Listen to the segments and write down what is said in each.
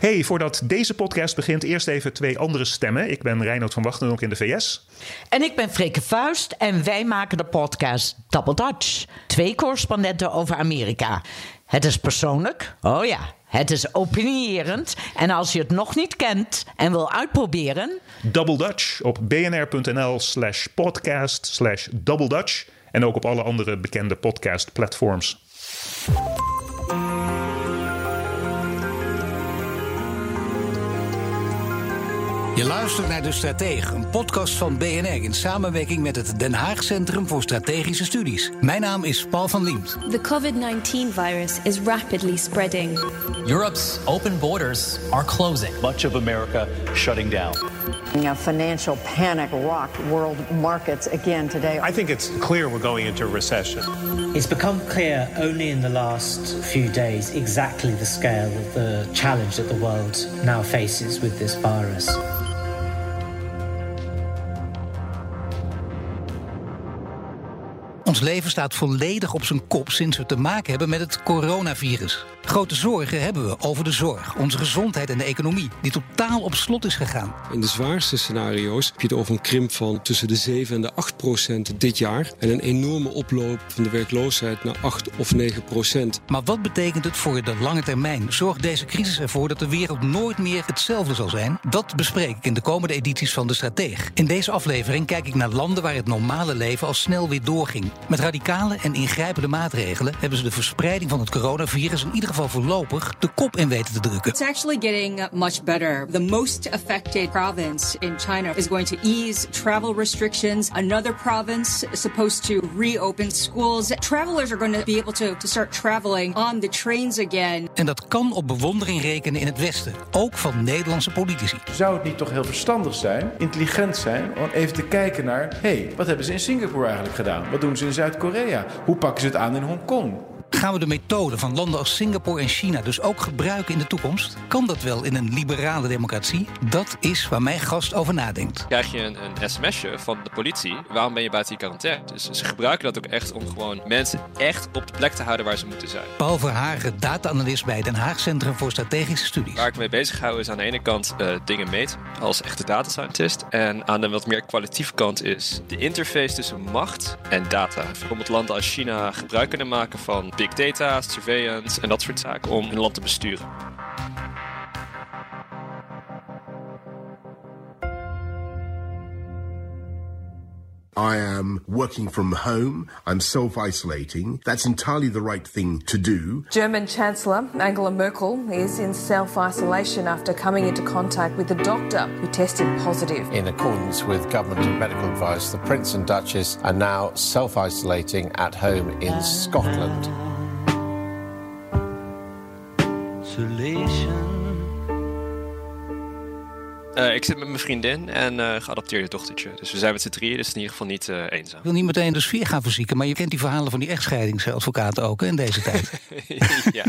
Hey, voordat deze podcast begint, eerst even twee andere stemmen. Ik ben Reinoud van Wachtenonk in de VS. En ik ben Freke Vuist en wij maken de podcast Double Dutch. Twee correspondenten over Amerika. Het is persoonlijk, oh ja, het is opinierend. En als je het nog niet kent en wil uitproberen... Double Dutch op bnr.nl slash podcast slash Double Dutch. En ook op alle andere bekende podcast platforms. Je luistert naar De Stratege, een podcast van BNR in samenwerking met het Den Haag Centrum voor Strategische Studies. Mijn naam is Paul van Liemt. The COVID-19 virus is rapidly spreading. Europe's open borders are closing. Much of America shutting down. A financial panic rocked world markets again today. I think it's clear we're going into a recession. It's become clear only in the last few days exactly the scale of the challenge that the world now faces with this virus. Ons leven staat volledig op zijn kop sinds we te maken hebben met het coronavirus. Grote zorgen hebben we over de zorg, onze gezondheid en de economie, die totaal op slot is gegaan. In de zwaarste scenario's heb je het over een krimp van tussen de 7 en de 8 procent dit jaar. En een enorme oploop van de werkloosheid naar 8 of 9 procent. Maar wat betekent het voor de lange termijn? Zorgt deze crisis ervoor dat de wereld nooit meer hetzelfde zal zijn? Dat bespreek ik in de komende edities van De Strateeg. In deze aflevering kijk ik naar landen waar het normale leven al snel weer doorging. Met radicale en ingrijpende maatregelen hebben ze de verspreiding van het coronavirus in ieder geval voorlopig de kop in weten te drukken. It's actually getting much better. The most affected province in China is going to ease travel restrictions. Another province is supposed to reopen schools. Travelers are going to be able to, to start traveling on the trains again. En dat kan op bewondering rekenen in het Westen, ook van Nederlandse politici. Zou het niet toch heel verstandig zijn, intelligent zijn, om even te kijken naar: hé, hey, wat hebben ze in Singapore eigenlijk gedaan? Wat doen ze in Zuid-Korea? Hoe pakken ze het aan in Hongkong? Gaan we de methode van landen als Singapore en China dus ook gebruiken in de toekomst? Kan dat wel in een liberale democratie? Dat is waar mijn gast over nadenkt. Krijg je een, een sms'je van de politie, waarom ben je buiten die quarantaine? Dus ze gebruiken dat ook echt om gewoon mensen echt op de plek te houden waar ze moeten zijn. Paul Verhagen, data-analyst bij Den Haag Centrum voor Strategische Studies. Waar ik mee bezig hou is aan de ene kant uh, dingen meten als echte data scientist. En aan de wat meer kwalitatieve kant is de interface tussen macht en data. Bijvoorbeeld landen als China gebruik kunnen maken van big data, surveillance en dat soort zaken om hun land te besturen. I am working from home. I'm self isolating. That's entirely the right thing to do. German Chancellor Angela Merkel is in self isolation after coming into contact with a doctor who tested positive. In accordance with government and medical advice, the Prince and Duchess are now self isolating at home in Scotland isolation Uh, ik zit met mijn vriendin en uh, geadopteerde dochtertje. Dus we zijn met z'n drieën, dus in ieder geval niet uh, eenzaam. Ik wil niet meteen de sfeer gaan verzieken, maar je kent die verhalen van die echtscheidingsadvocaten ook hè, in deze tijd. ja,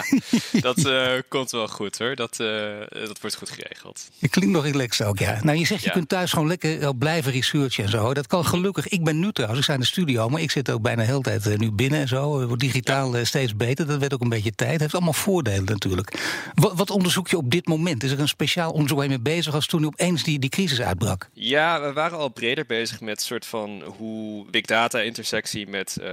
dat komt wel goed hoor. Dat, dat wordt goed geregeld. Je klinkt nog relaxed ook, ja. Nou, je zegt je kunt thuis gewoon lekker blijven researchen en zo. Dat kan gelukkig. Ik ben nu trouwens, ik sta in de studio, maar ik zit ook bijna de hele tijd nu binnen en zo. Wordt digitaal steeds beter. Dat werd ook een beetje tijd. Heeft allemaal voordelen natuurlijk. Wat, wat onderzoek je op dit moment? Is er een speciaal onderzoek waar je mee bezig als toen je op eens die, die crisis uitbrak? Ja, we waren al breder bezig met soort van hoe big data intersectie met uh,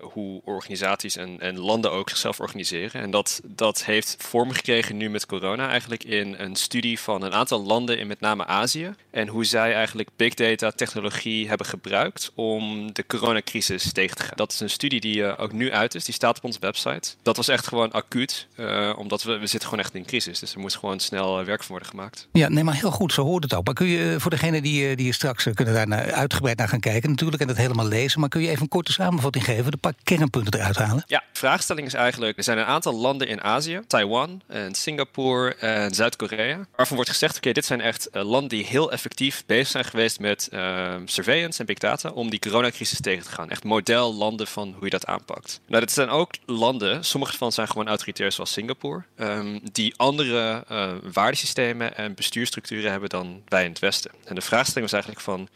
hoe organisaties en, en landen ook zichzelf organiseren. En dat, dat heeft vorm gekregen nu met corona eigenlijk in een studie van een aantal landen in met name Azië. En hoe zij eigenlijk big data technologie hebben gebruikt om de coronacrisis tegen te gaan. Dat is een studie die uh, ook nu uit is, die staat op onze website. Dat was echt gewoon acuut, uh, omdat we, we zitten gewoon echt in crisis. Dus er moest gewoon snel werk van worden gemaakt. Ja, nee, maar heel goed zo hoort het ook. Maar kun je voor degene die, die straks kunnen daar naar, uitgebreid naar gaan kijken natuurlijk en het helemaal lezen, maar kun je even een korte samenvatting geven, de paar kernpunten eruit halen? Ja, de vraagstelling is eigenlijk, er zijn een aantal landen in Azië, Taiwan en Singapore en Zuid-Korea, waarvan wordt gezegd, oké, dit zijn echt landen die heel effectief bezig zijn geweest met surveillance en big data om die coronacrisis tegen te gaan. Echt modellanden van hoe je dat aanpakt. Nou, dit zijn ook landen, sommige van zijn gewoon autoritair zoals Singapore, um, die andere waardesystemen en bestuurstructuren hebben dan wij in het Westen. En de vraagstelling was eigenlijk van,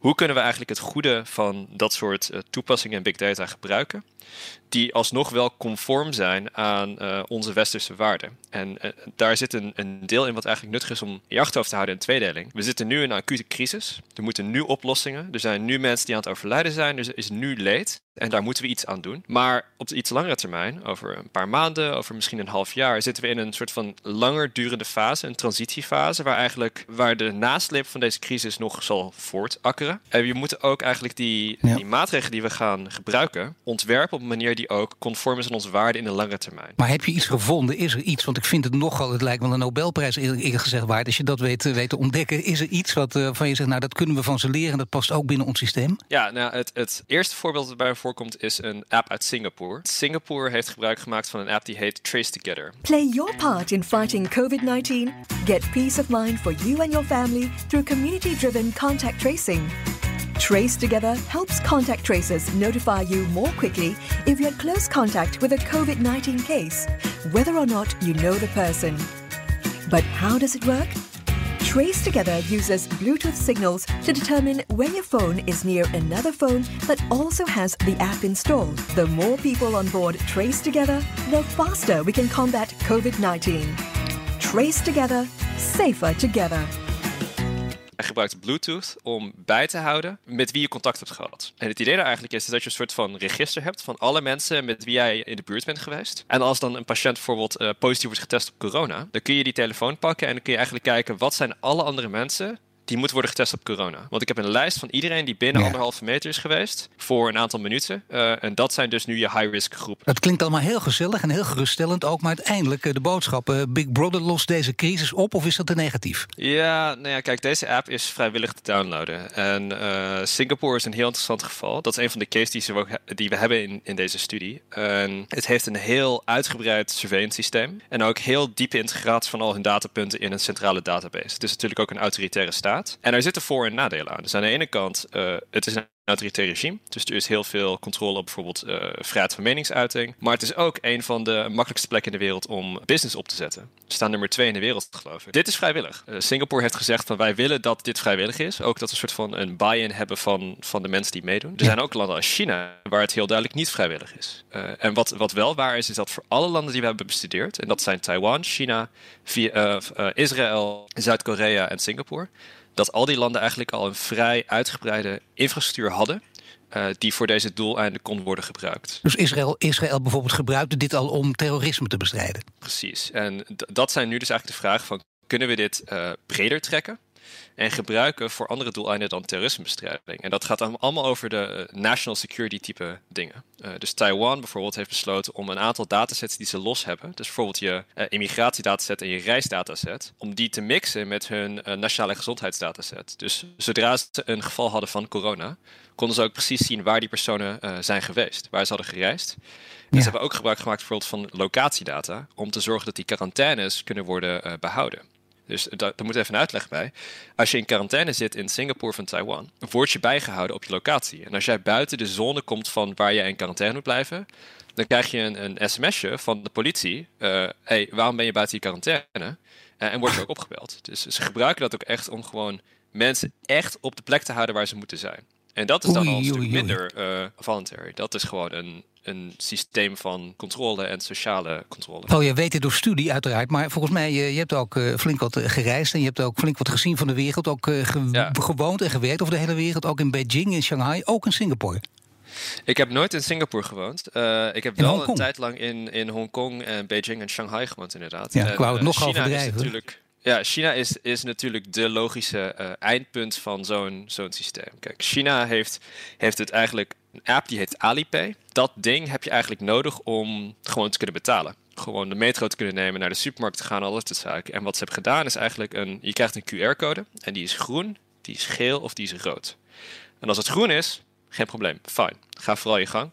hoe kunnen we eigenlijk het goede van dat soort uh, toepassingen en big data gebruiken? die alsnog wel conform zijn aan uh, onze westerse waarden. En uh, daar zit een, een, deel in wat eigenlijk nuttig is om je achterhoofd te houden in tweedeling. We zitten nu in een acute crisis. Er moeten nu oplossingen. Er zijn nu mensen die aan het overlijden zijn. Er is nu leed. En daar moeten we iets aan doen. Maar op de iets langere termijn, over een paar maanden, over misschien een half jaar, zitten we in een soort van langer durende fase, een transitiefase, waar eigenlijk waar de nasleep van deze crisis nog zal voortakkeren. En we moeten ook eigenlijk die, ja. die maatregelen die we gaan gebruiken, ontwerpen op een manier die ook conform is aan onze waarden in de lange termijn. Maar heb je iets gevonden? Is er iets? Want ik vind het nogal, het lijkt wel een Nobelprijs eerlijk gezegd waard. Als je dat weet, weet te ontdekken, is er iets wat uh, van je zegt, nou dat kunnen we van ze leren, dat past ook binnen ons systeem? Ja, nou het, het eerste voorbeeld dat bij me voorkomt is een app uit Singapore. Singapore heeft gebruik gemaakt van een app die heet Trace Together. Play your part in fighting COVID-19. Get peace of mind for you and your family through community-driven contact tracing. Trace Together helps contact tracers notify you more quickly if you had close contact with a COVID 19 case, whether or not you know the person. But how does it work? Trace Together uses Bluetooth signals to determine when your phone is near another phone that also has the app installed. The more people on board Trace Together, the faster we can combat COVID 19. Trace Together, safer together. Hij gebruikt Bluetooth om bij te houden met wie je contact hebt gehad. En het idee daar eigenlijk is, dat je een soort van register hebt van alle mensen met wie jij in de buurt bent geweest. En als dan een patiënt bijvoorbeeld uh, positief wordt getest op corona, dan kun je die telefoon pakken en dan kun je eigenlijk kijken wat zijn alle andere mensen die moet worden getest op corona. Want ik heb een lijst van iedereen die binnen ja. anderhalve meter is geweest voor een aantal minuten. Uh, en dat zijn dus nu je high-risk groep. Het klinkt allemaal heel gezellig en heel geruststellend ook. Maar uiteindelijk uh, de boodschap, uh, Big Brother lost deze crisis op of is dat te negatief? Ja, nou ja, kijk, deze app is vrijwillig te downloaden. En Singapore is een heel interessant geval. Dat is een van de cases die, we, die we hebben in, in deze studie. En het heeft een heel uitgebreid surveillance systeem. En ook heel diepe integratie van al hun datapunten in een centrale database. Het is natuurlijk ook een autoritaire staat. En er zitten voor- en nadelen aan. Dus aan de ene kant, uh, het is een autoritair regime. Dus er is heel veel controle op bijvoorbeeld uh, vrijheid van meningsuiting. Maar het is ook een van de makkelijkste plekken in de wereld om business op te zetten. We staan nummer twee in de wereld, geloof ik. Dit is vrijwillig. Uh, Singapore heeft gezegd van wij willen dat dit vrijwillig is. Ook dat we een soort van een buy-in hebben van, van de mensen die meedoen. Er zijn ook landen als China waar het heel duidelijk niet vrijwillig is. Uh, en wat, wat wel waar is, is dat voor alle landen die we hebben bestudeerd, en dat zijn Taiwan, China, via, Israël, Zuid-Korea en Singapore dat al die landen eigenlijk al een vrij uitgebreide infrastructuur hadden. Uh, die voor deze doeleinden kon worden gebruikt. Dus Israël, Israël bijvoorbeeld gebruikte dit al om terrorisme te bestrijden? Precies. En dat zijn nu dus eigenlijk de vragen van... kunnen we dit uh, breder trekken? En gebruiken voor andere doeleinden dan terrorismebestrijding. En dat gaat dan allemaal over de national security type dingen. Uh, dus Taiwan bijvoorbeeld heeft besloten om een aantal datasets die ze los hebben, dus bijvoorbeeld je uh, immigratiedataset en je reisdataset, om die te mixen met hun uh, nationale gezondheidsdataset. Dus zodra ze een geval hadden van corona, konden ze ook precies zien waar die personen zijn geweest, waar ze hadden gereisd. En ze hebben ook gebruik gemaakt bijvoorbeeld van locatiedata om te zorgen dat die quarantaines kunnen worden behouden. Dus daar, moet even een uitleg bij. Als je in quarantaine zit in Singapore van Taiwan, word je bijgehouden op je locatie. En als jij buiten de zone komt van waar jij in quarantaine moet blijven, dan krijg je een, een sms'je van de politie. Uh, hey, waarom ben je buiten je quarantaine? Uh, en word je ook opgebeld. Dus ze gebruiken dat ook echt om gewoon mensen echt op de plek te houden waar ze moeten zijn. En dat is dan al een stuk minder uh, voluntary. Dat is gewoon een, een systeem van controle en sociale controle. Oh, je weet het door studie uiteraard, maar volgens mij, je, je hebt ook uh, flink wat gereisd en je hebt ook flink wat gezien van de wereld. Ook uh, ge ja. gewoond en gewerkt over de hele wereld, ook in Beijing, in Shanghai, ook in Singapore. Ik heb nooit in Singapore gewoond. Uh, ik heb in wel een tijd lang in, in Hongkong en Beijing en Shanghai gewoond, inderdaad. Ja, ik wou het nog China. Is natuurlijk, ja, China is, is natuurlijk de logische uh, eindpunt van zo'n zo'n systeem. Kijk, China heeft, heeft het eigenlijk een app die heet Alipay. Dat ding heb je eigenlijk nodig om gewoon te kunnen betalen. gewoon de metro te kunnen nemen, naar de supermarkt te gaan, alles te zaken. En wat ze hebben gedaan is eigenlijk een, je krijgt een QR-code en die is groen, die is geel of die is rood. En als het groen is, geen probleem, fijn, ga vooral je gang.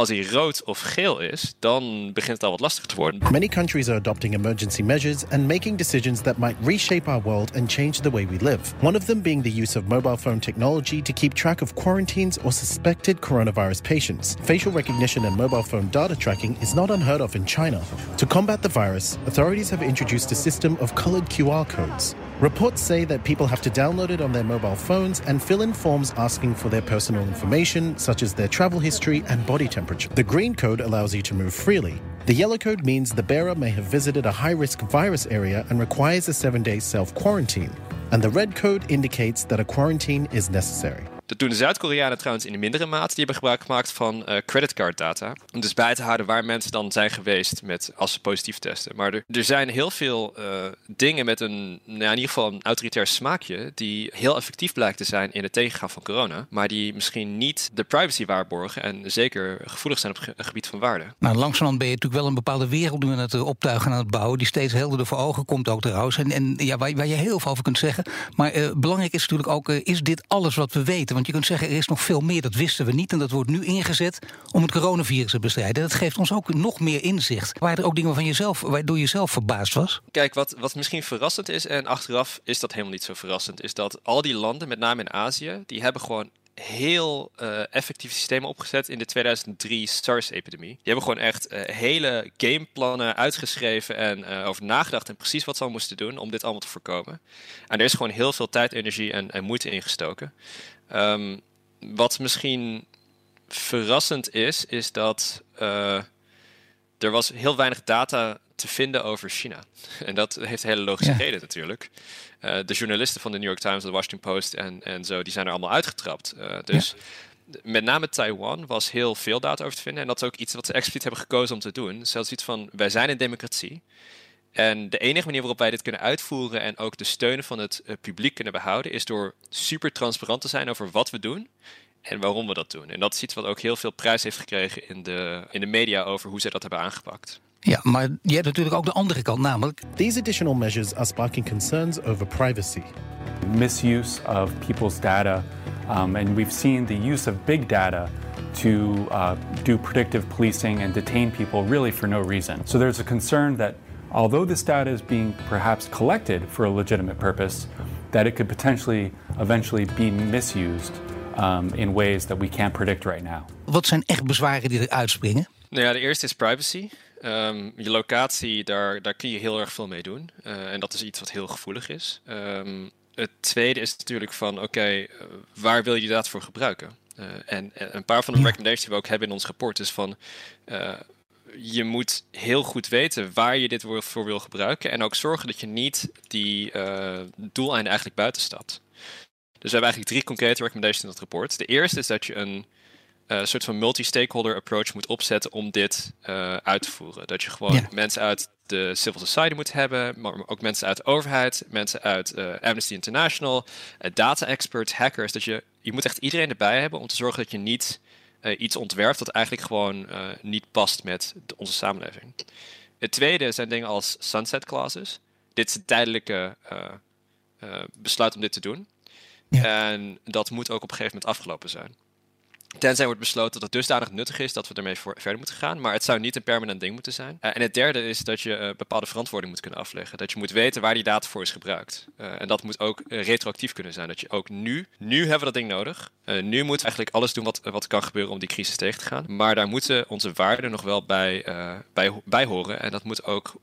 Als hij rood of geel is, dan begint het al wat lastiger te worden. Many countries are adopting emergency measures and making decisions that might reshape our world and change the way we live. One of them being the use of mobile phone technology to keep track of quarantines or suspected coronavirus patients. Facial recognition and mobile phone data tracking is not unheard of in China. To combat the virus, authorities have introduced a system of colored QR codes. Reports say that people have to download it on their mobile phones and fill in forms asking for their personal information, such as their travel history and body temperature. The green code allows you to move freely. The yellow code means the bearer may have visited a high risk virus area and requires a seven day self quarantine. And the red code indicates that a quarantine is necessary. Dat doen de Zuid-Koreanen trouwens in een mindere mate. Die hebben gebruik gemaakt van uh, creditcarddata. Om dus bij te houden waar mensen dan zijn geweest met, als ze positief testen. Maar er, er zijn heel veel uh, dingen met een, nou, in ieder geval een autoritair smaakje. die heel effectief blijkt te zijn in het tegengaan van corona. Maar die misschien niet de privacy waarborgen. en zeker gevoelig zijn op het gebied van waarde. Nou, langzamerhand ben je natuurlijk wel een bepaalde wereld nu aan het optuigen aan het bouwen. die steeds helderder voor ogen komt ook trouwens. En, en ja, waar, waar je heel veel over kunt zeggen. Maar belangrijk is natuurlijk ook: is dit alles wat we weten? Want je kunt zeggen, er is nog veel meer, dat wisten we niet. En dat wordt nu ingezet om het coronavirus te bestrijden. Dat geeft ons ook nog meer inzicht. Waren er ook dingen van jezelf, waardoor je zelf verbaasd was? Kijk, wat, wat misschien verrassend is, en achteraf is dat helemaal niet zo verrassend, is dat al die landen, met name in Azië, die hebben gewoon heel uh, effectieve systemen opgezet in de 2003 SARS-epidemie. Die hebben gewoon echt uh, hele gameplannen uitgeschreven en uh, over nagedacht en precies wat ze al moesten doen om dit allemaal te voorkomen. En er is gewoon heel veel tijd, energie en, en moeite ingestoken. Um, wat misschien verrassend is, is dat uh, er was heel weinig data te vinden over China. En dat heeft hele logische ja. reden natuurlijk. Uh, de journalisten van de New York Times, de Washington Post en, en zo, die zijn er allemaal uitgetrapt. Uh, dus ja. met name Taiwan was heel veel data over te vinden. En dat is ook iets wat ze expliciet hebben gekozen om te doen. Zelfs iets van, wij zijn een democratie. En de enige manier waarop wij dit kunnen uitvoeren en ook de steun van het uh, publiek kunnen behouden, is door super transparant te zijn over wat we doen en waarom we dat doen. En dat is iets wat ook heel veel prijs heeft gekregen in de, in de media over hoe zij dat hebben aangepakt. Ja, maar je hebt natuurlijk ook de andere kant, namelijk. These additional measures are sparking concerns over privacy. Misuse of people's data. Um, and we've seen the use of big data to uh, do predictive policing and detain people really for no reason. So there's a concern that although this data is being perhaps collected for a legitimate purpose, that it could potentially eventually be misused um, in ways that we can't predict right now. Wat zijn echt bezwaren die er uitspringen? Nou ja, de eerste is privacy. Um, je locatie, daar, daar kun je heel erg veel mee doen. Uh, en dat is iets wat heel gevoelig is. Um, het tweede is natuurlijk van, oké, okay, uh, waar wil je data voor gebruiken? Uh, en, en, een paar van de recommendations die we ook hebben in ons rapport is van je moet heel goed weten waar je dit voor wil gebruiken. En ook zorgen dat je niet die uh, doeleinden eigenlijk buiten stapt. Dus we hebben eigenlijk drie concrete recommendations in dat rapport. De eerste is dat je een uh, soort van multi-stakeholder approach moet opzetten om dit uh, uit te voeren. Dat je gewoon ja. mensen uit de civil society moet hebben, maar ook mensen uit de overheid, mensen uit uh, Amnesty International, data experts, hackers. Dat je, je moet echt iedereen erbij hebben om te zorgen dat je niet uh, iets ontwerpt dat eigenlijk gewoon uh, niet past met de, onze samenleving. Het tweede zijn dingen als sunset clauses. Dit is een tijdelijke uh, besluit om dit te doen. Ja. En dat moet ook op een gegeven moment afgelopen zijn. Tenzij wordt besloten dat het dusdanig nuttig is dat we ermee verder moeten gaan. Maar het zou niet een permanent ding moeten zijn. Uh, en het derde is dat je uh, bepaalde verantwoording moet kunnen afleggen. Dat je moet weten waar die data voor is gebruikt. Uh, en dat moet ook retroactief kunnen zijn. Dat je ook nu, nu hebben we dat ding nodig. nu moeten we eigenlijk alles doen wat, wat kan gebeuren om die crisis tegen te gaan. Maar daar moeten onze waarden nog wel bij, bij, bij horen. En dat moet ook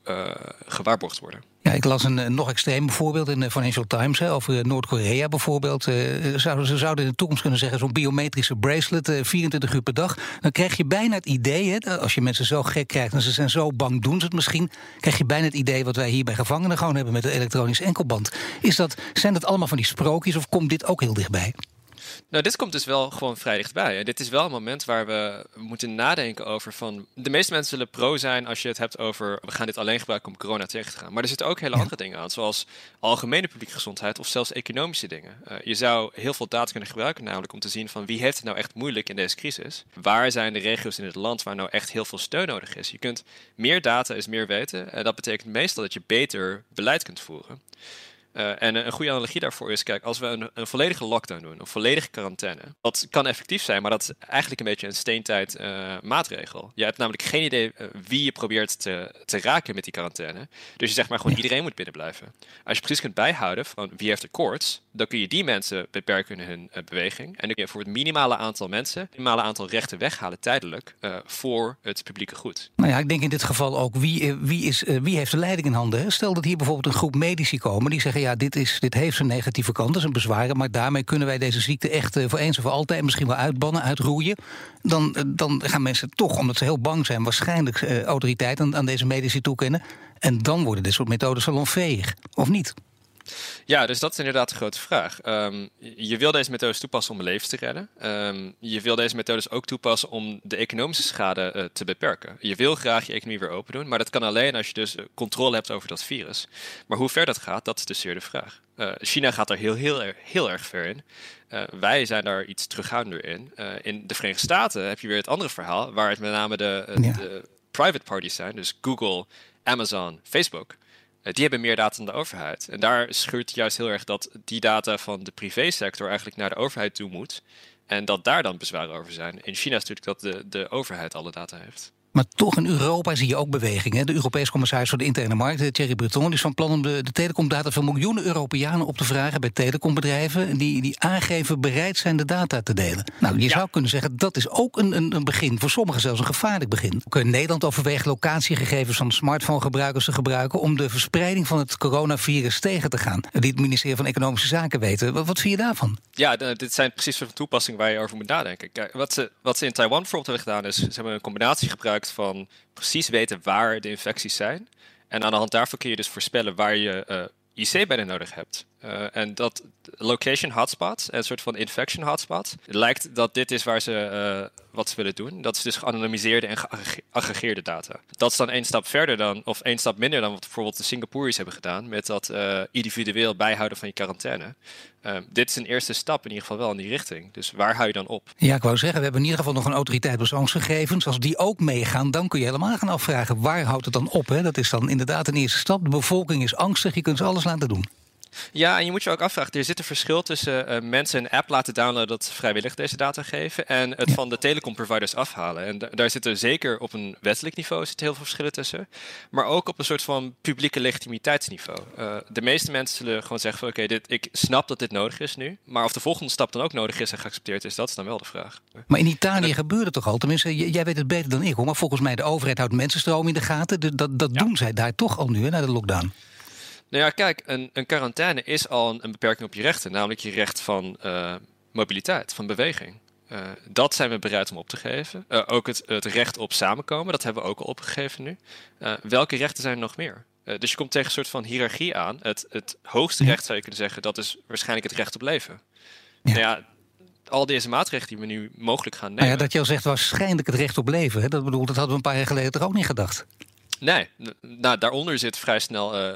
gewaarborgd worden. Ja, ik las een, een nog extreem voorbeeld in de Financial Times over Noord-Korea bijvoorbeeld. Uh, zouden, ze zouden in de toekomst kunnen zeggen: zo'n biometrische bracelet, uh, 24 uur per dag. Dan krijg je bijna het idee, hè, als je mensen zo gek krijgt en ze zijn zo bang, doen ze het misschien. Krijg je bijna het idee wat wij hier bij gevangenen gewoon hebben met de elektronische enkelband. Is dat, zijn dat allemaal van die sprookjes of komt dit ook heel dichtbij? Nou, dit komt dus wel gewoon vrij dichtbij. Dit is wel een moment waar we moeten nadenken over van... De meeste mensen zullen pro zijn als je het hebt over... we gaan dit alleen gebruiken om corona tegen te gaan. Maar er zitten ook hele andere dingen aan, zoals algemene publieke gezondheid of zelfs economische dingen. Uh, je zou heel veel data kunnen gebruiken, namelijk om te zien van wie heeft het nou echt moeilijk in deze crisis. Waar zijn de regio's in het land waar nou echt heel veel steun nodig is? Je kunt meer data is meer weten. En dat betekent meestal dat je beter beleid kunt voeren. Uh, en een goede analogie daarvoor is, kijk, als we een, een, volledige lockdown doen, een volledige quarantaine, dat kan effectief zijn, maar dat is eigenlijk een beetje een steentijd uh, maatregel. Je hebt namelijk geen idee uh, wie je probeert te, te raken met die quarantaine. Dus je zegt maar gewoon, ja. iedereen moet binnen blijven. Als je precies kunt bijhouden van wie heeft er koorts, dan kun je die mensen beperken in hun beweging. En dan kun je voor het minimale aantal mensen, het minimale aantal rechten weghalen tijdelijk voor het publieke goed. Nou ja, ik denk in dit geval ook, wie, wie, is, wie heeft de leiding in handen? Stel dat hier bijvoorbeeld een groep medici komen die zeggen, ja, dit, is, dit heeft zijn negatieve kanten, zijn bezwaren. Maar daarmee kunnen wij deze ziekte echt voor eens en voor altijd misschien wel uitbannen, uitroeien. Dan, dan gaan mensen toch, omdat ze heel bang zijn, waarschijnlijk uh, autoriteit aan, aan deze medici toekennen. En dan worden dit soort methoden salonveeg, of niet? Ja, dus dat is inderdaad de grote vraag. Um, je wil deze methodes toepassen om levens te redden. Um, je wil deze methodes ook toepassen om de economische schade uh, te beperken. Je wil graag je economie weer open doen, maar dat kan alleen als je dus controle hebt over dat virus. Maar hoe ver dat gaat, dat is dus zeer de vraag. Uh, China gaat daar heel, heel, erg, heel erg ver in. Uh, wij zijn daar iets terughoudender in. in de Verenigde Staten heb je weer het andere verhaal, waar het met name de, ja. de private parties zijn, dus Google, Amazon, Facebook die hebben meer data dan de overheid. En daar schuurt juist heel erg dat die data van de privésector eigenlijk naar de overheid toe moet. En dat daar dan bezwaren over zijn. In China is natuurlijk dat de, de overheid alle data heeft. Maar toch in Europa zie je ook bewegingen. De Europese commissaris voor de interne markt, Thierry Breton, is van plan om de, de telecomdata van miljoenen Europeanen op te vragen bij telecombedrijven die, die aangeven bereid zijn de data te delen. Nou, je ja. zou kunnen zeggen dat is ook een, een, een, begin, voor sommigen zelfs een gevaarlijk begin. Ook in Nederland overweegt locatiegegevens van smartphonegebruikers te gebruiken om de verspreiding van het coronavirus tegen te gaan. Die het ministerie van Economische Zaken weten. Wat, wat vind je daarvan? Ja, dit zijn precies de toepassingen waar je over moet nadenken. Kijk, wat, ze, wat ze in Taiwan bijvoorbeeld hebben gedaan is, ze hebben een combinatie gebruikt van precies weten waar de infecties zijn. En aan de hand daarvan kun je dus voorspellen waar je uh, IC-bedden nodig hebt. Uh, en dat location hotspot, een soort van infection hotspot, lijkt dat dit is waar ze uh, wat ze willen doen. Dat is dus geanonimiseerde en geaggregeerde data. Dat is dan één stap verder dan, of één stap minder dan wat bijvoorbeeld de Singaporeërs hebben gedaan met dat uh, individueel bijhouden van je quarantaine. dit is een eerste stap in ieder geval wel in die richting. Dus waar hou je dan op? Ja, ik wou zeggen, we hebben in ieder geval nog een autoriteit persoonsgegevens. Als die ook meegaan, dan kun je helemaal gaan afvragen waar houdt het dan op? Hè? Dat is dan inderdaad een eerste stap. De bevolking is angstig, je kunt ze alles laten doen. Ja, en je moet je ook afvragen, er zit een verschil tussen uh, mensen een app laten downloaden dat vrijwillig deze data geven en het ja. van de telecomproviders afhalen. En daar zitten zeker op een wettelijk niveau zitten heel veel verschillen tussen, maar ook op een soort van publieke legitimiteitsniveau. Uh, de meeste mensen zullen gewoon zeggen van oké, okay, ik snap dat dit nodig is nu, maar of de volgende stap dan ook nodig is en geaccepteerd is, dat is dan wel de vraag. Maar in Italië gebeurt het toch al, tenminste, jij weet het beter dan ik hoor, maar volgens mij de overheid houdt mensenstroom in de gaten, dat, dat ja. doen zij daar toch al nu, hè, na de lockdown. Nou ja, kijk, een, een quarantaine is al een, een, beperking op je rechten, namelijk je recht van uh, mobiliteit, van beweging. Uh, dat zijn we bereid om op te geven. Uh, ook het, het, recht op samenkomen, dat hebben we ook al opgegeven nu. welke rechten zijn er nog meer? dus je komt tegen een soort van hiërarchie aan. Het, het hoogste recht zou je kunnen zeggen, dat is waarschijnlijk het recht op leven. Ja. Nou ja, al deze maatregelen die we nu mogelijk gaan nemen. Nou ja, dat je al zegt waarschijnlijk het recht op leven. Hè? Dat bedoel, dat hadden we een paar jaar geleden toch ook niet gedacht. Nee, nou, daaronder zit vrij snel uh,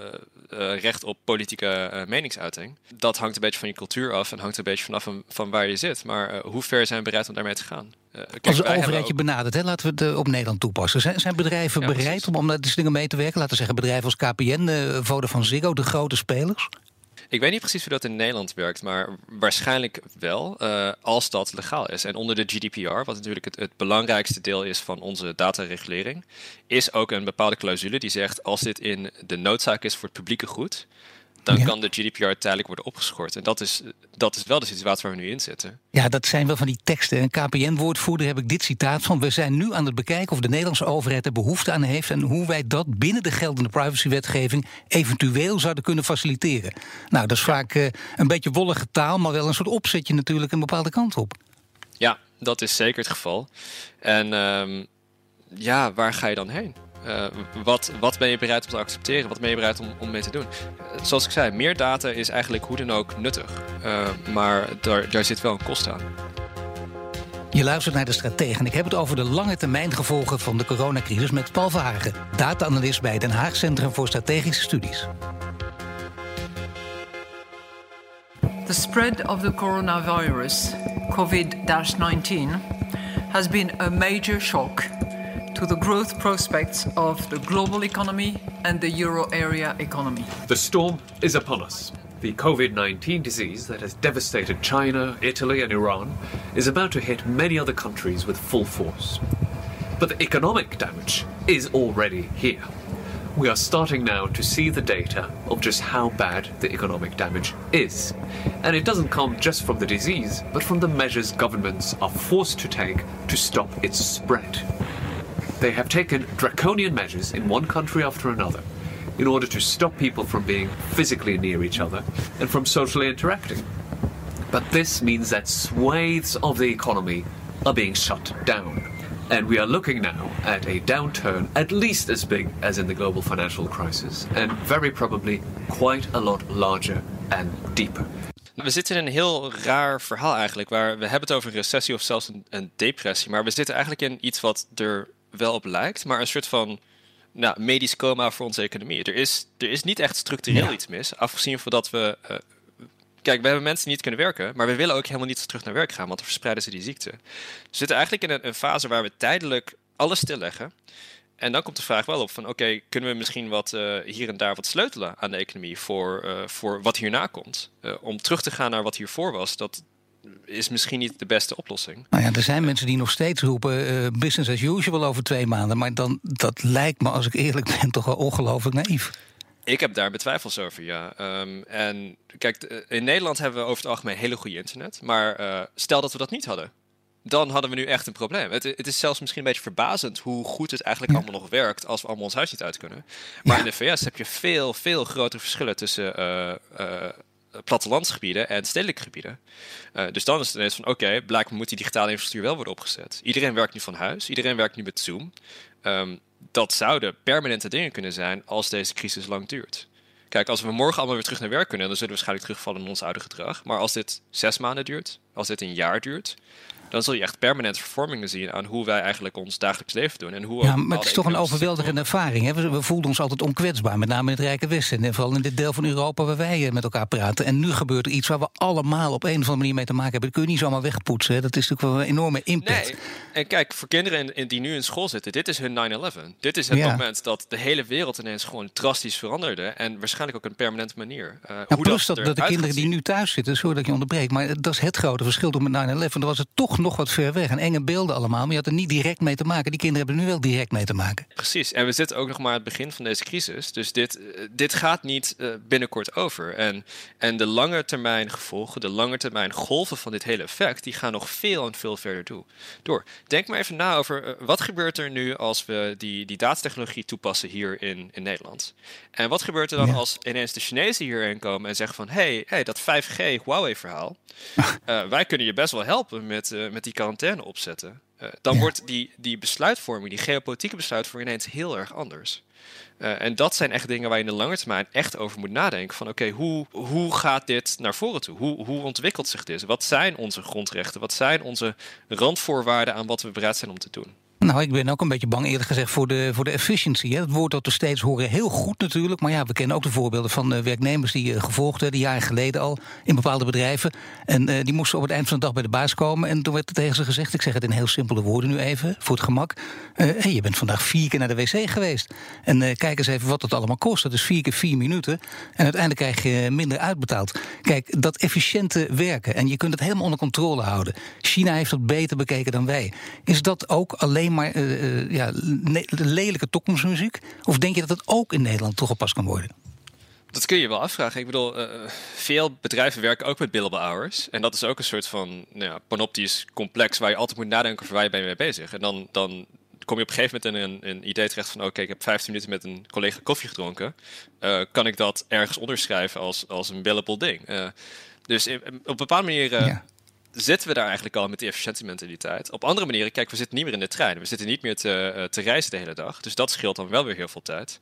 uh, recht op politieke uh, meningsuiting. Dat hangt een beetje van je cultuur af en hangt een beetje vanaf van, van waar je zit. Maar hoe ver zijn we bereid om daarmee te gaan? Kijk, Als de overheid je ook... benadert, hè, laten we het op Nederland toepassen. Zijn, zijn bedrijven ja, bereid om, om naar deze dingen mee te werken? Laten we zeggen bedrijven als KPN, Vodafone Ziggo, de grote spelers? Ik weet niet precies hoe dat in Nederland werkt, maar waarschijnlijk wel uh, als dat legaal is. En onder de GDPR, wat natuurlijk het, het belangrijkste deel is van onze dataregulering, is ook een bepaalde clausule die zegt als dit in de noodzaak is voor het publieke goed, dan ja. kan de GDPR tijdelijk worden opgeschort. En dat is, dat is wel de situatie waar we nu in zitten. Ja, dat zijn wel van die teksten. Een KPN-woordvoerder heb ik dit citaat van... we zijn nu aan het bekijken of de Nederlandse overheid er behoefte aan heeft... en hoe wij dat binnen de geldende privacywetgeving... eventueel zouden kunnen faciliteren. Nou, dat is vaak uh, een beetje wollige taal... maar wel een soort opzetje natuurlijk een bepaalde kant op. Ja, dat is zeker het geval. En um, ja, waar ga je dan heen? Uh, wat, wat ben je bereid om te accepteren? Wat ben je bereid om, om mee te doen? Uh, zoals ik zei, meer data is eigenlijk hoe dan ook nuttig. Uh, maar daar, daar zit wel een kost aan. Je luistert naar de Stratege en ik heb het over de lange termijn gevolgen van de coronacrisis met Paul Verhagen, data-analyst bij Den Haag Centrum voor Strategische Studies. The spread of the coronavirus, COVID-19, has been a major shock to the growth prospects of the global economy and the euro area economy. The storm is upon us. The COVID 19 disease that has devastated China, Italy, and Iran is about to hit many other countries with full force. But the economic damage is already here. We are starting now to see the data of just how bad the economic damage is. And it doesn't come just from the disease, but from the measures governments are forced to take to stop its spread. They have taken draconian measures in one country after another in order to stop people from being physically near each other and from socially interacting. But this means that swathes of the economy are being shut down. And we are looking now at a downturn at least as big as in the global financial crisis, and very probably quite a lot larger and deeper. We zitten in een heel raar verhaal eigenlijk, waar we hebben het over een recessie of zelfs een, een depressie, maar we zitten eigenlijk in iets wat er wel op lijkt, maar een soort van nou, medisch coma voor onze economie. Er is, er is niet echt structureel iets mis, afgezien van dat we... Uh, kijk, we hebben mensen die niet kunnen werken, maar we willen ook helemaal niet terug naar werk gaan, want dan verspreiden ze die ziekte. we zitten eigenlijk in een, een fase waar we tijdelijk alles stilleggen. En dan komt de vraag wel op van oké, kunnen we misschien wat uh, hier en daar wat sleutelen aan de economie voor, uh, voor wat hierna komt? Uh, om terug te gaan naar wat hiervoor was. Dat, is misschien niet de beste oplossing. Nou ja, er zijn mensen die nog steeds roepen uh, business as usual over twee maanden. Maar dan, dat lijkt me, als ik eerlijk ben, toch wel ongelooflijk naïef. Ik heb daar betwijfels over, ja. Um, en kijk, in Nederland hebben we over het algemeen hele goede internet. Maar uh, stel dat we dat niet hadden. Dan hadden we nu echt een probleem. Het, het, is zelfs misschien een beetje verbazend hoe goed het eigenlijk ja. allemaal nog werkt als we allemaal ons huis niet uit kunnen. Maar ja. in de VS heb je veel, veel grotere verschillen tussen uh, plattelandsgebieden en stedelijke gebieden. Uh, dus dan is het ineens van oké, blijkbaar moet die digitale infrastructuur wel worden opgezet. Iedereen werkt nu van huis, iedereen werkt nu met Zoom. Um, dat zouden permanente dingen kunnen zijn als deze crisis lang duurt. Kijk, als we morgen allemaal weer terug naar werk kunnen, dan zullen we waarschijnlijk terugvallen in ons oude gedrag. Maar als dit zes maanden duurt, als dit een jaar duurt, dan zul je echt permanent vervormingen zien aan hoe wij eigenlijk ons dagelijks leven doen. En hoe ja, maar het is toch een overweldigende ervaring. Hè? We, we voelden ons altijd onkwetsbaar, met name in het Rijke Westen. En vooral in dit deel van Europa waar wij eh, met elkaar praten. En nu gebeurt er iets waar we allemaal op een of andere manier mee te maken hebben. Dat kun je niet zomaar wegpoetsen. Hè? Dat is natuurlijk wel een enorme impact. Nee. En kijk, voor kinderen die nu in school zitten, dit is hun 9-11. Dit is het ja. moment dat de hele wereld ineens gewoon drastisch veranderde. En waarschijnlijk ook op een permanente manier. Uh, nou, hoe plus dat, dat, dat de kinderen die nu thuis zitten, sorry dat je onderbreekt, maar dat is het grote verschil met 9-11. Dan was het toch nog wat ver weg. En enge beelden allemaal, maar je had er niet direct mee te maken. Die kinderen hebben er nu wel direct mee te maken. Precies, en we zitten ook nog maar aan het begin van deze crisis. Dus dit, dit gaat niet uh, binnenkort over. En, en de lange termijn gevolgen, de lange termijn golven van dit hele effect, die gaan nog veel en veel verder toe, door. Denk maar even na over uh, wat gebeurt er nu als we die, die datatechnologie toepassen hier in, in Nederland. En wat gebeurt er dan ja. als ineens de Chinezen hierin komen en zeggen van hé, hey, hey, dat 5G Huawei verhaal, uh, wij kunnen je best wel helpen met, met die quarantaine opzetten. Uh, dan ja. wordt die, die besluitvorming, die geopolitieke besluitvorming ineens heel erg anders. En dat zijn echt dingen waar je in de lange termijn echt over moet nadenken. Van oké, okay, hoe, hoe gaat dit naar voren toe? Hoe, hoe ontwikkelt zich dit? Wat zijn onze grondrechten? Wat zijn onze randvoorwaarden aan wat we bereid zijn om te doen? Nou, ik ben ook een beetje bang eerlijk gezegd voor de, voor de efficiency. Het woord dat we steeds horen, heel goed natuurlijk. Maar ja, we kennen ook de voorbeelden van uh, werknemers die uh, gevolgd werden, jaren geleden al, in bepaalde bedrijven. En uh, die moesten op het eind van de dag bij de baas komen. En toen werd er tegen ze gezegd, ik zeg het in heel simpele woorden nu even, voor het gemak. je bent vandaag vier keer naar de wc geweest. En kijk eens even wat het allemaal kost. Dat is vier keer vier minuten. En uiteindelijk krijg je minder uitbetaald. Kijk, dat efficiënte werken. En je kunt het helemaal onder controle houden. China heeft dat beter bekeken dan wij. Is dat ook alleen maar uh, ja, lelijke toekomstmuziek? Of denk je dat het ook in Nederland toegepast kan worden? Dat kun je wel afvragen. Ik bedoel, uh, veel bedrijven werken ook met billable hours. En dat is ook een soort van nou ja, panoptisch complex waar je altijd moet nadenken over waar je ben je mee bezig. En dan, dan kom je op een gegeven moment in een, een idee terecht van... oké, ik heb 15 minuten met een collega koffie gedronken. Uh, kan ik dat ergens onderschrijven als, als een billable ding? dus in, op een bepaalde manier... Ja zitten we daar eigenlijk al met die efficiëntiementaliteit. Op andere manieren, kijk, we zitten niet meer in de trein. We zitten niet meer te, uh, te reizen de hele dag. Dus dat scheelt dan wel weer heel veel tijd.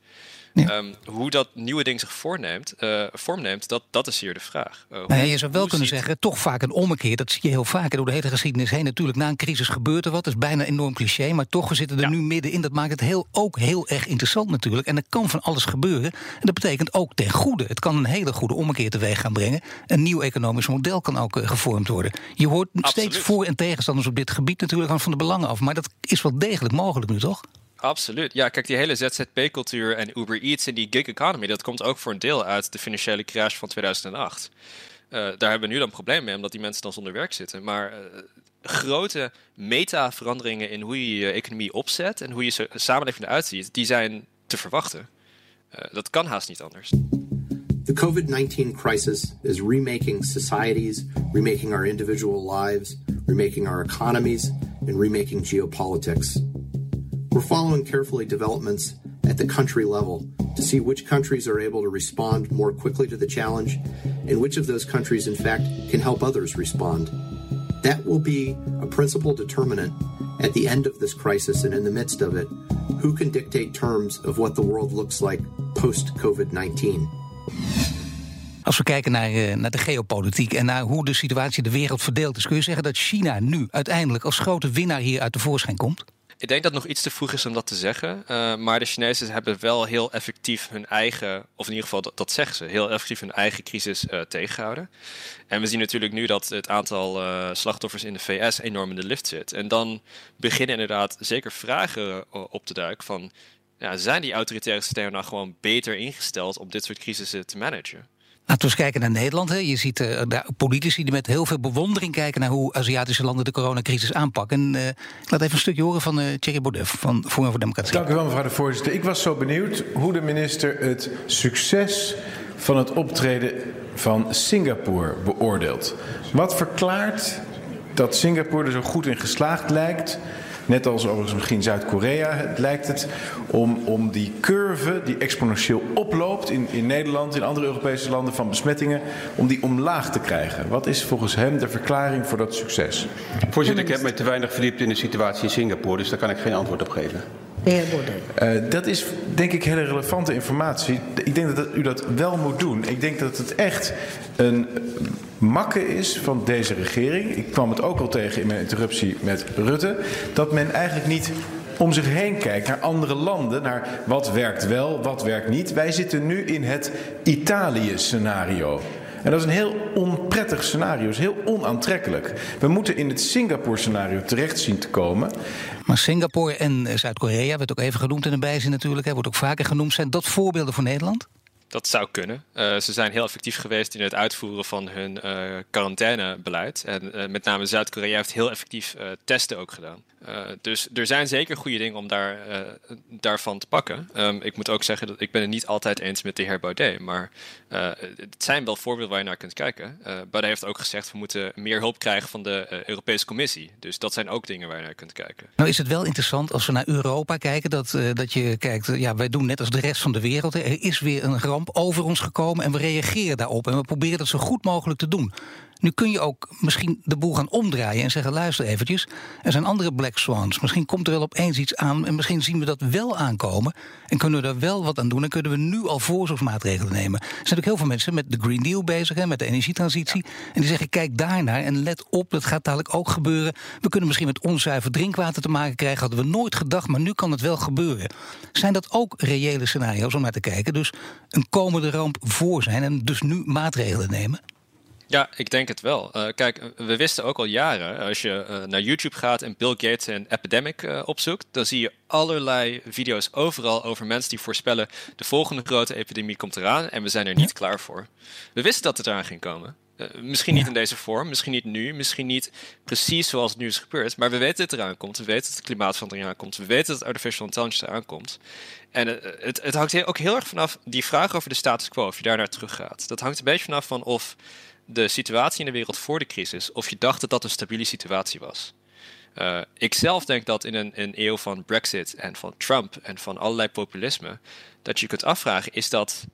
Ehm, hoe dat nieuwe ding zich voorneemt, uh, vormneemt, dat, dat is hier de vraag. Uh, ja, je zou wel kunnen zeggen, toch vaak een ommekeer. Dat zie je heel vaak door de hele geschiedenis heen. Natuurlijk, na een crisis gebeurt er wat. Dat is bijna enorm cliché. Maar toch, we zitten er nu middenin. Dat maakt het heel, ook heel erg interessant natuurlijk. En er kan van alles gebeuren. En dat betekent ook ten goede. Het kan een hele goede ommekeer teweeg gaan brengen. Een nieuw economisch model kan ook uh, gevormd worden. Je hoort steeds voor- en tegenstanders op dit gebied natuurlijk van de belangen af. Maar dat is wel degelijk mogelijk nu, toch? Absoluut. Ja, kijk, die hele ZZP-cultuur en Uber Eats en die gig economy, dat komt ook voor een deel uit de financiële crash van 2008. Uh, daar hebben we nu dan problemen mee, omdat die mensen dan zonder werk zitten. Maar uh, grote meta-veranderingen in hoe je je economie opzet en hoe je samenleving eruit ziet, die zijn te verwachten. Uh, dat kan haast niet anders. The COVID 19 crisis is remaking societies, remaking our individual lives, remaking our economies, and remaking geopolitics. We're following carefully developments at the country level to see which countries are able to respond more quickly to the challenge and which of those countries, in fact, can help others respond. That will be a principal determinant at the end of this crisis and in the midst of it who can dictate terms of what the world looks like post COVID 19. Als we kijken naar, uh, naar de geopolitiek en naar hoe de situatie de wereld verdeeld is, kun je zeggen dat China nu uiteindelijk als grote winnaar hier uit de voorschijn komt? Ik denk dat het nog iets te vroeg is om dat te zeggen. Uh, maar de Chinezen hebben wel heel effectief hun eigen, of in ieder geval dat, zeggen ze, heel effectief hun eigen crisis uh, tegengehouden. En we zien natuurlijk nu dat het aantal slachtoffers in de VS enorm in de lift zit. En dan beginnen inderdaad zeker vragen op te duiken van, ja, zijn die autoritaire systemen nou gewoon beter ingesteld om dit soort crisissen te managen? Laten we eens kijken naar Nederland. Hè. Je ziet uh, daar politici die met heel veel bewondering kijken naar hoe Aziatische landen de coronacrisis aanpakken. En, uh, ik laat even een stukje horen van uh, Thierry Baudet van Forum voor Democratie. Dank u wel, mevrouw de voorzitter. Ik was zo benieuwd hoe de minister het succes van het optreden van Singapore beoordeelt. Wat verklaart dat Singapore er zo goed in geslaagd lijkt net als overigens misschien Zuid-Korea, lijkt het om, om die curve die exponentieel oploopt in, in Nederland, in andere Europese landen van besmettingen, om die omlaag te krijgen. Wat is volgens hem de verklaring voor dat succes? Voorzitter, ik heb me te weinig verdiept in de situatie in Singapore, dus daar kan ik geen antwoord op geven. De heer Baudet. Uh, dat is denk ik hele relevante informatie. Ik denk dat u dat wel moet doen. Ik denk dat het echt een makke is van deze regering. Ik kwam het ook al tegen in mijn interruptie met Rutte. Dat men eigenlijk niet om zich heen kijkt naar andere landen, naar wat werkt wel, wat werkt niet. Wij zitten nu in het Italië-scenario. En dat is een heel onprettig scenario, is heel onaantrekkelijk. We moeten in het Singapore-scenario terecht zien te komen. Maar Singapore en Zuid-Korea, werd ook even genoemd in de bijzin natuurlijk, hè, wordt ook vaker genoemd. Zijn dat voorbeelden voor Nederland? Dat zou kunnen. Uh, ze zijn heel effectief geweest in het uitvoeren van hun uh, quarantainebeleid. En uh, met name Zuid-Korea heeft heel effectief testen ook gedaan. dus er zijn zeker goede dingen om daar, daarvan te pakken. Um, ik moet ook zeggen dat ik ben het niet altijd eens met de heer Baudet. Maar het zijn wel voorbeelden waar je naar kunt kijken. Baudet heeft ook gezegd we moeten meer hulp krijgen van de Europese Commissie. Dus dat zijn ook dingen waar je naar kunt kijken. Nou is het wel interessant als we naar Europa kijken. Dat, dat je kijkt, ja wij doen net als de rest van de wereld. Er is weer een ramp over ons gekomen en we reageren daarop. En we proberen dat zo goed mogelijk te doen. Nu kun je ook misschien de boel gaan omdraaien en zeggen: luister eventjes, er zijn andere black swans. Misschien komt er wel opeens iets aan en misschien zien we dat wel aankomen. En kunnen we er wel wat aan doen en kunnen we nu al voorzorgsmaatregelen nemen. Er zijn natuurlijk heel veel mensen met de Green Deal bezig, hè, met de energietransitie. En die zeggen: kijk daarnaar en let op, dat gaat dadelijk ook gebeuren. We kunnen misschien met onzuiver drinkwater te maken krijgen. Hadden we nooit gedacht, maar nu kan het wel gebeuren. Zijn dat ook reële scenario's om naar te kijken? Dus een komende ramp voor zijn en dus nu maatregelen nemen? Ja, ik denk het wel. Uh, kijk, we wisten ook al jaren, als je uh, naar YouTube gaat en Bill Gates en Epidemic uh, opzoekt, dan zie je allerlei video's overal over mensen die voorspellen de volgende grote epidemie komt eraan en we zijn er niet klaar voor. We wisten dat het eraan ging komen. misschien niet in deze vorm, misschien niet nu, misschien niet precies zoals het nu is gebeurd, maar we weten dat het eraan komt. We weten dat de klimaatverandering aankomt. We weten dat artificial intelligence eraan komt. En het, het hangt ook heel erg vanaf die vraag over de status quo, of je daar naar terug gaat. Dat hangt een beetje vanaf van of de situatie in de wereld voor de crisis, of je dacht dat dat een stabiele situatie was. Uh, ik zelf denk dat in een, een, eeuw van Brexit en van Trump en van allerlei populisme, dat je kunt afvragen: is dat,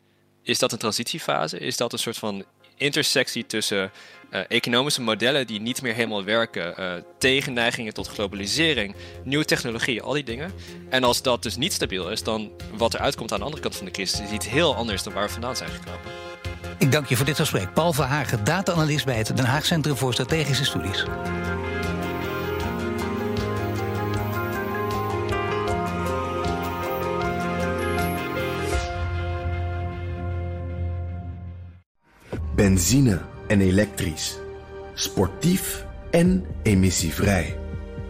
is dat een transitiefase? Is dat een soort van intersectie tussen uh, economische modellen die niet meer helemaal werken, uh, tegenneigingen tot globalisering, nieuwe technologie, al die dingen. En als dat dus niet stabiel is, dan wat er uitkomt aan de andere kant van de crisis is iets heel anders dan waar we vandaan zijn gekomen. Ik dank je voor dit gesprek. Paul Verhagen, data-analyst bij het Den Haag Centrum voor Strategische Studies. Benzine en elektrisch. Sportief en emissievrij.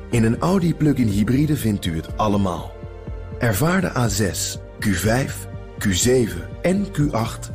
In een Audi plug-in hybride vindt u het allemaal. Ervaar de A6, Q5, Q7 en Q8